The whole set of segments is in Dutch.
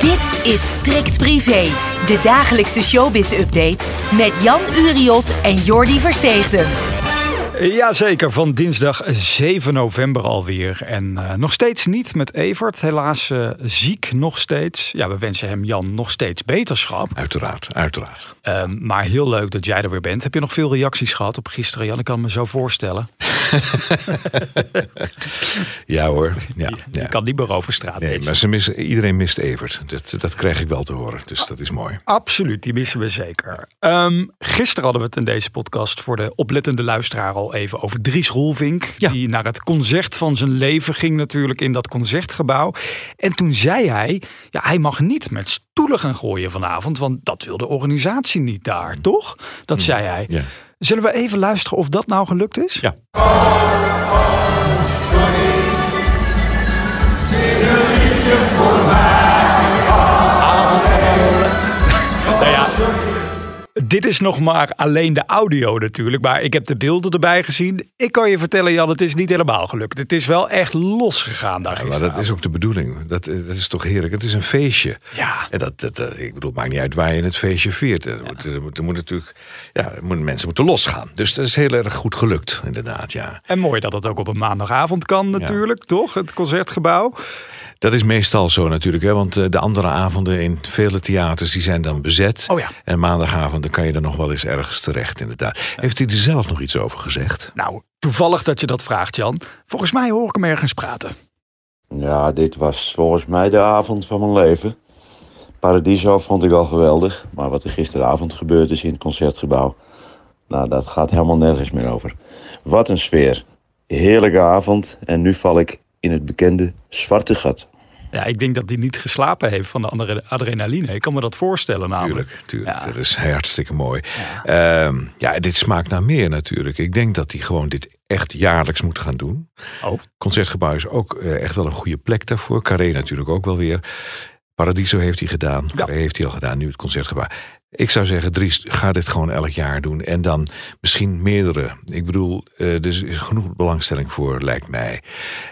Dit is Strikt Privé, de dagelijkse showbiz-update met Jan Uriot en Jordi Versteegden. Jazeker, van dinsdag 7 november alweer. En uh, nog steeds niet met Evert. Helaas uh, ziek nog steeds. Ja, we wensen hem Jan nog steeds beterschap. Uiteraard, uiteraard. Uh, maar heel leuk dat jij er weer bent. Heb je nog veel reacties gehad op gisteren, Jan? Ik kan me zo voorstellen. ja hoor. Ja, je, je kan niet meer over straat. Nee, maar ze missen, iedereen mist Evert. Dat, dat krijg ik wel te horen. Dus dat is mooi. Absoluut, die missen we zeker. Um, gisteren hadden we het in deze podcast voor de oplettende luisteraar al even over Dries Roelvink. Ja. Die naar het concert van zijn leven ging natuurlijk in dat concertgebouw. En toen zei hij, ja, hij mag niet met stoelen gaan gooien vanavond. Want dat wil de organisatie niet daar, toch? Dat Mm. zei hij. Ja. Zullen we even luisteren of dat nou gelukt is? Ja. Dit is nog maar alleen de audio natuurlijk. Maar ik heb de beelden erbij gezien. Ik kan je vertellen, Jan, het is niet helemaal gelukt. Het is wel echt losgegaan daar Ja, maar dat is ook de bedoeling. Dat, dat is toch heerlijk. Het is een feestje. Ja. En dat, dat, dat- ik bedoel, het maakt niet uit waar je het feestje viert. Er, moet, er, moet, er moet natuurlijk, ja, moeten- mensen moeten losgaan. Dus dat is heel erg goed gelukt, inderdaad. Ja. En mooi dat het ook op een maandagavond kan natuurlijk, toch? Het concertgebouw. Dat is meestal zo natuurlijk, hè, want eh, de andere avonden in vele theaters die zijn dan bezet. Oh ja. En maandagavonden kan je er nog wel eens ergens terecht, inderdaad. Heeft hij er zelf nog iets over gezegd? Nou, toevallig dat je dat vraagt, Jan. Volgens mij hoor ik hem ergens praten. Ja, dit was volgens mij de avond van mijn leven. Paradiso vond ik al geweldig, maar wat er gisteravond gebeurd is in het concertgebouw, nou, dat gaat helemaal nergens meer over. Wat een sfeer. Heerlijke avond en nu val ik in het bekende zwarte gat. Ja, ik denk dat hij niet geslapen heeft van de andere adrenaline. Ik kan me dat voorstellen namelijk. Tuurlijk, tuurlijk. Ja. Dat is hartstikke mooi. Ja. ja, dit smaakt naar meer natuurlijk. Ik denk dat hij gewoon dit echt jaarlijks moet gaan doen. Oh. Concertgebouw is ook eh, echt wel een goede plek daarvoor. Carré natuurlijk ook wel weer. Paradiso heeft hij gedaan. Carré heeft hij al gedaan. Nu het Concertgebouw. Ik zou zeggen, Dries, ga dit gewoon elk jaar doen. En dan misschien meerdere. Ik bedoel, eh, er is genoeg belangstelling voor, lijkt mij.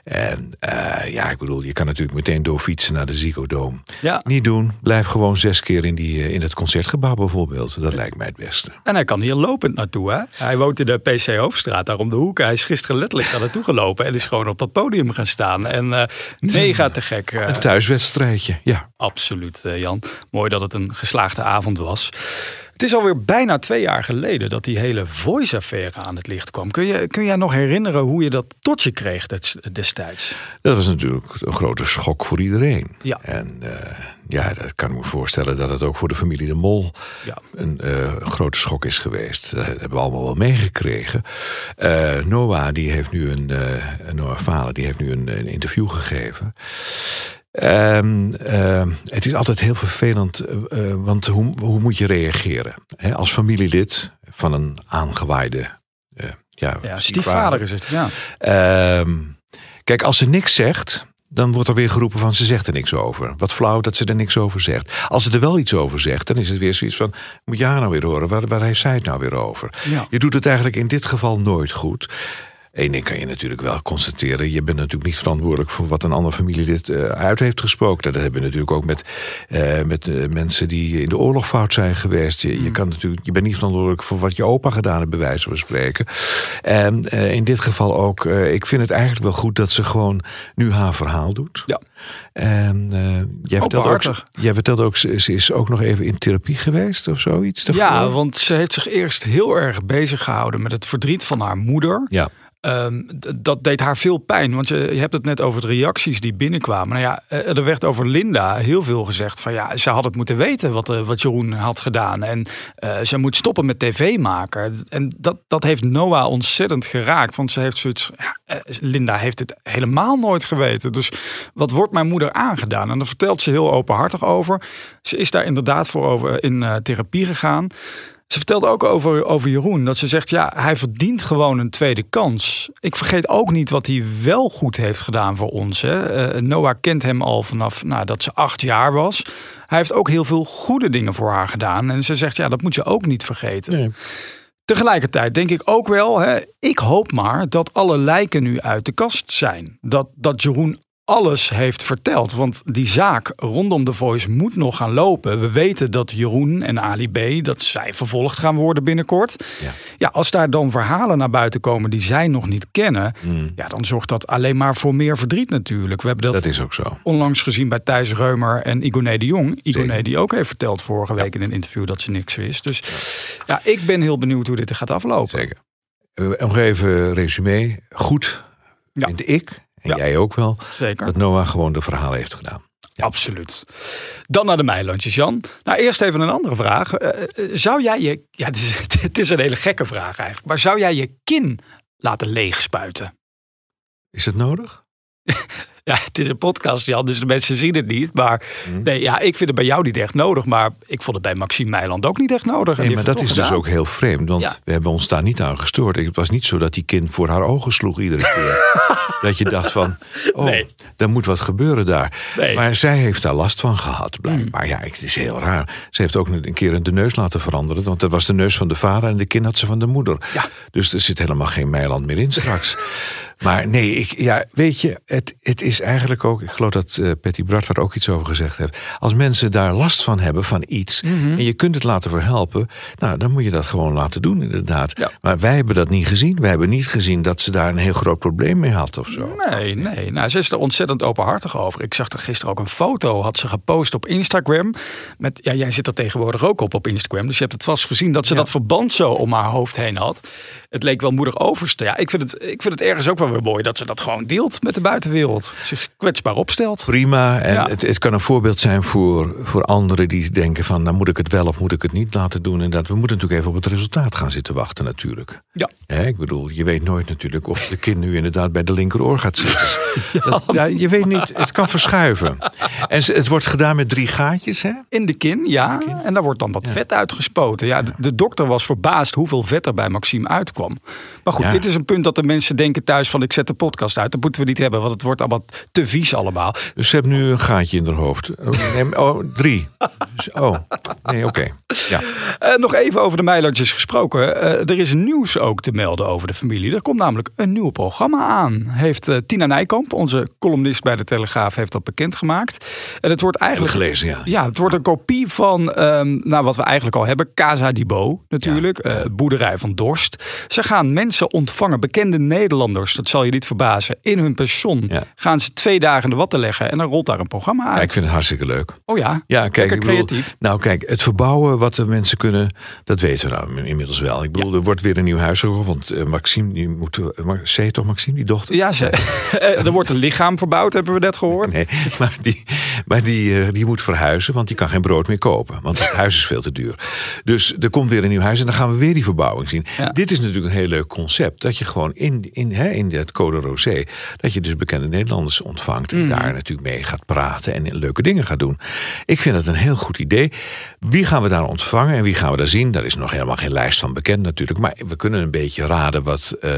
En eh, ja, ik bedoel, je kan natuurlijk meteen doorfietsen naar de Ziggo Dome. Ja. Niet doen. Blijf gewoon zes keer in, die, eh, in het concertgebouw bijvoorbeeld. Dat lijkt mij het beste. En hij kan hier lopend naartoe, hè? Hij woont in de PC Hoofdstraat, daar om de hoek. Hij is gisteren letterlijk daar naartoe gelopen en is gewoon op dat podium gaan staan. En eh, mega te gek. eh, Een thuiswedstrijdje, ja. Absoluut, Jan. Mooi dat het een geslaagde avond was. Het is alweer bijna twee jaar geleden dat die hele Voice-affaire aan het licht kwam. Kun je, kun jij nog herinneren hoe je dat tot je kreeg des- destijds? Dat was natuurlijk een grote schok voor iedereen. Ja. En eh, ja, dat kan ik me voorstellen dat het ook voor de familie De Mol Ja. een eh, grote schok is geweest. Dat hebben we allemaal wel meegekregen. Eh, Noah, die heeft nu een, Noah Falen, die heeft nu een, een interview gegeven. Ehm, ehm, het is altijd heel vervelend, eh, eh, want hoe, hoe moet je reageren? Als familielid van een aangewaaide eh, ja, Ja, stiefvader is het, ja. Ehm, kijk, als ze niks zegt, dan wordt er weer geroepen van ze zegt er niks over. Wat flauw dat ze er niks over zegt. Als ze er wel iets over zegt, dan is het weer zoiets van... moet je haar nou weer horen? Waar, waar heeft zij het nou weer over? Ja. Je doet het eigenlijk in dit geval nooit goed. Eén ding kan je natuurlijk wel constateren. Je bent natuurlijk niet verantwoordelijk voor wat een ander familielid eh, uit heeft gesproken. Dat hebben we natuurlijk ook met, eh, met eh, mensen die in de oorlog fout zijn geweest. Je, je, kan natuurlijk, je bent niet verantwoordelijk voor wat je opa gedaan heeft, bij wijze van spreken. En in dit geval ook, ik vind het eigenlijk wel goed dat ze gewoon nu haar verhaal doet. Ja. En eh, jij, vertelde ook, jij vertelde ook, ze, ze is ook nog even in therapie geweest of zoiets. daarvoor? Ja, want ze heeft zich eerst heel erg bezig gehouden met het verdriet van haar moeder. ja. Ehm, dat deed haar veel pijn. Want je, je, hebt het net over de reacties die binnenkwamen. Nou ja, eh, er werd over Linda heel veel gezegd. Van ja, ze had het moeten weten wat, uh, wat Jeroen had gedaan. En uh, ze moet stoppen met tv maken. En dat, dat heeft Noah ontzettend geraakt. Want ze heeft zoiets. Ja, Linda heeft het helemaal nooit geweten. Dus wat wordt mijn moeder aangedaan? En daar vertelt ze heel openhartig over. Ze is daar inderdaad voor over in therapie gegaan. Ze vertelde ook over, over Jeroen. Dat ze zegt, ja, hij verdient gewoon een tweede kans. Ik vergeet ook niet wat hij wel goed heeft gedaan voor ons. Hè. Uh, Noah kent hem al vanaf nou, dat ze acht jaar was. Hij heeft ook heel veel goede dingen voor haar gedaan. En ze zegt, ja, dat moet je ook niet vergeten. Nee. Tegelijkertijd denk ik ook wel, hè, ik hoop maar dat alle lijken nu uit de kast zijn. Dat, dat Jeroen alles heeft verteld. Want die zaak rondom de Voice moet nog gaan lopen. We weten dat Jeroen en Ali B. dat zij vervolgd gaan worden binnenkort. Ja, ja als daar dan verhalen naar buiten komen die zij nog niet kennen, hmm. ja, dan zorgt dat alleen maar voor meer verdriet natuurlijk. We hebben dat, dat is ook zo. onlangs gezien bij Thijs Reumer en Igoné de Jong. Igoné die ook heeft verteld vorige week in een interview dat ze niks wist. Dus ja, ik ben heel benieuwd hoe dit er gaat aflopen. Zeker. Nog even resume. Goed, vind ik. En jij ook wel. Zeker. Dat Noah gewoon de verhalen heeft gedaan. Absoluut. Dan naar de Meilandjes, Jan. Nou, eerst even een andere vraag. Eh, eh, zou jij je... Ja, het is, het is een hele gekke vraag eigenlijk. Maar zou jij je kin laten leegspuiten? Is het nodig? Ja, het is een podcast, Jan, dus de mensen zien het niet. Maar mhm. nee, ja, ik vind het bij jou niet echt nodig. Maar ik vond het bij Maxime Meiland ook niet echt nodig. Nee, maar dat is dus ook heel vreemd. Want we hebben ons daar niet aan gestoord. Het was niet zo dat die kind voor haar ogen sloeg iedere keer. dat je dacht van, oh, nee. er moet wat gebeuren daar. Nee. Maar zij heeft daar last van gehad, blijkbaar. Mm. Ja, het is heel raar. Ze heeft ook een keer de neus laten veranderen. Want dat was de neus van de vader en de kind had ze van de moeder. Ja. Dus er zit helemaal geen Meiland meer in straks. Maar nee, ik, ja, weet je, het, het is eigenlijk ook. Ik geloof dat uh, Patty Bart daar ook iets over gezegd heeft. Als mensen daar last van hebben van iets. Mhm. en je kunt het laten verhelpen. Nou, dan moet je dat gewoon laten doen, inderdaad. Maar wij hebben dat niet gezien. Wij hebben niet gezien dat ze daar een heel groot probleem mee had of zo. Nee, nee. Nou, ze is er ontzettend openhartig over. Ik zag er gisteren ook een foto. Had ze gepost op Instagram. Met, ja, jij zit er tegenwoordig ook op op Instagram. Dus je hebt het vast gezien dat ze dat verband zo om haar hoofd heen had het leek wel moedig overste. Ja, ik vind, het, ik vind het ergens ook wel weer mooi dat ze dat gewoon deelt met de buitenwereld. Zich kwetsbaar opstelt. Prima. En het, het kan een voorbeeld zijn voor, voor anderen die denken van... nou moet ik het wel of moet ik het niet laten doen. En dat we moeten natuurlijk even op het resultaat gaan zitten wachten natuurlijk. Ja. ik bedoel, je weet nooit natuurlijk of de kind nu inderdaad bij de linkeroor gaat zitten. ja. ja. je weet niet, het kan verschuiven. En het wordt gedaan met drie gaatjes, hè? In de kin, ja. En daar wordt dan wat vet uitgespoten. Ja, de, de dokter was verbaasd hoeveel vet er bij Maxime uitkwam. Maar goed, dit is een punt dat de mensen denken thuis van ik zet de podcast uit. Dat moeten we niet hebben, want het wordt allemaal te vies allemaal. Dus ze hebben nu een gaatje in haar hoofd. Oh, oh drie. Dus, oh, nee, oké. Ja. Uh, nog even over de Meilandjes gesproken. Uh, er is nieuws ook te melden over de familie. Er komt namelijk een nieuw programma aan. Heeft uh, Tina Nijkamp, onze columnist bij de Telegraaf, heeft dat bekendgemaakt. En het wordt eigenlijk... gelezen, ja. Ja, het wordt een kopie van um, nou, wat we eigenlijk al hebben. Casa di Bo, natuurlijk. Ja. boerderij van Dorst. Ze gaan mensen ontvangen, bekende Nederlanders, dat zal je niet verbazen, in hun pension. Gaan ze twee dagen de watten leggen en dan rolt daar een programma uit. Ja, ik vind het hartstikke leuk. Oh ja, ja kijk, ik creatief. nou kijk, het verbouwen wat de mensen kunnen, dat weten we nou inmiddels wel. Ik bedoel, er wordt weer een nieuw huis gekocht, want uh, Maxime, die moet, uh, zei toch Maxime, die dochter? Ja, ze, uh, er wordt een lichaam verbouwd, hebben we net gehoord. Nee, maar die, maar die, die moet verhuizen, want die kan geen brood meer kopen. Want het huis is veel te duur. Dus er komt weer een nieuw huis en dan gaan we weer die verbouwing zien. Dit is natuurlijk een heel leuk concept. Dat je gewoon in, in, hè, in het Code Rosé, dat je dus bekende Nederlanders ontvangt. En mm. daar natuurlijk mee gaat praten en leuke dingen gaat doen. Ik vind het een heel goed idee. Wie gaan we daar ontvangen en wie gaan we daar zien? Daar is nog helemaal geen lijst van bekend natuurlijk. Maar we kunnen een beetje raden wat, uh,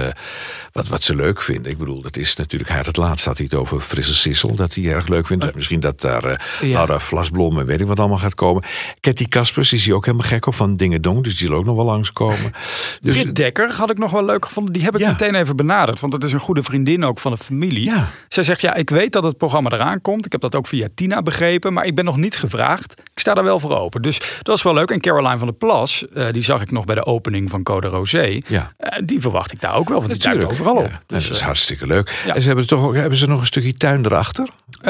wat, wat ze leuk vinden. Ik bedoel, dat is natuurlijk, hij had het laatst had hij het over Frisse Sissel, dat hij erg leuk vindt. Dus misschien dat daar uh, ja. Laura Vlasblom en weet ik wat allemaal gaat komen. Ketty Kaspers is hij ook helemaal gek op van Dingen Dong, dus die zal ook nog wel langskomen. Dus, Dekker had ik nog wel leuk gevonden. Die heb ik meteen even benaderd, want het is een goede vriendin ook van de familie. Ja. Zij zegt, ja, ik weet dat het programma eraan komt. Ik heb dat ook via Tina begrepen, maar ik ben nog niet gevraagd. Ik sta er wel voor open. Dus dat is wel leuk. En Caroline van der Plas, uh, die zag ik nog bij de opening van Code Rosé. Ja. Uh, die verwacht ik daar ook wel, want die duikt overal op. Dus, dat is hartstikke leuk. En ze hebben, toch ook, hebben ze nog een stukje tuin erachter? Uh,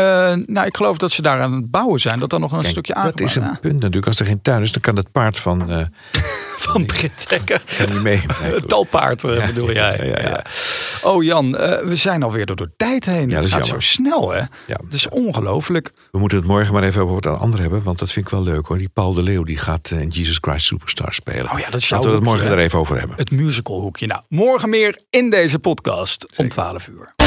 nou, ik geloof dat ze daar aan het bouwen zijn. Dat er nog een stukje aan. Dat is een punt natuurlijk. Als er geen tuin is, dan kan het paard van van Britt Dekker. Kan niet mee. Het talpaard eh, bedoel jij. Ja, ja, ja. Oh Jan, eh, we zijn alweer door de tijd heen. Ja, het dat is gaat zo snel hè. Ja. Dat is ongelooflijk. We moeten het morgen maar even over wat andere hebben, want dat vind ik wel leuk hoor. Die Paul de Leeuw die gaat eh, in Jesus Christ Superstar spelen. Oh ja, dat Laten we het morgen er even over hebben. Het musicalhoekje. Nou, morgen meer in deze podcast om 12 uur.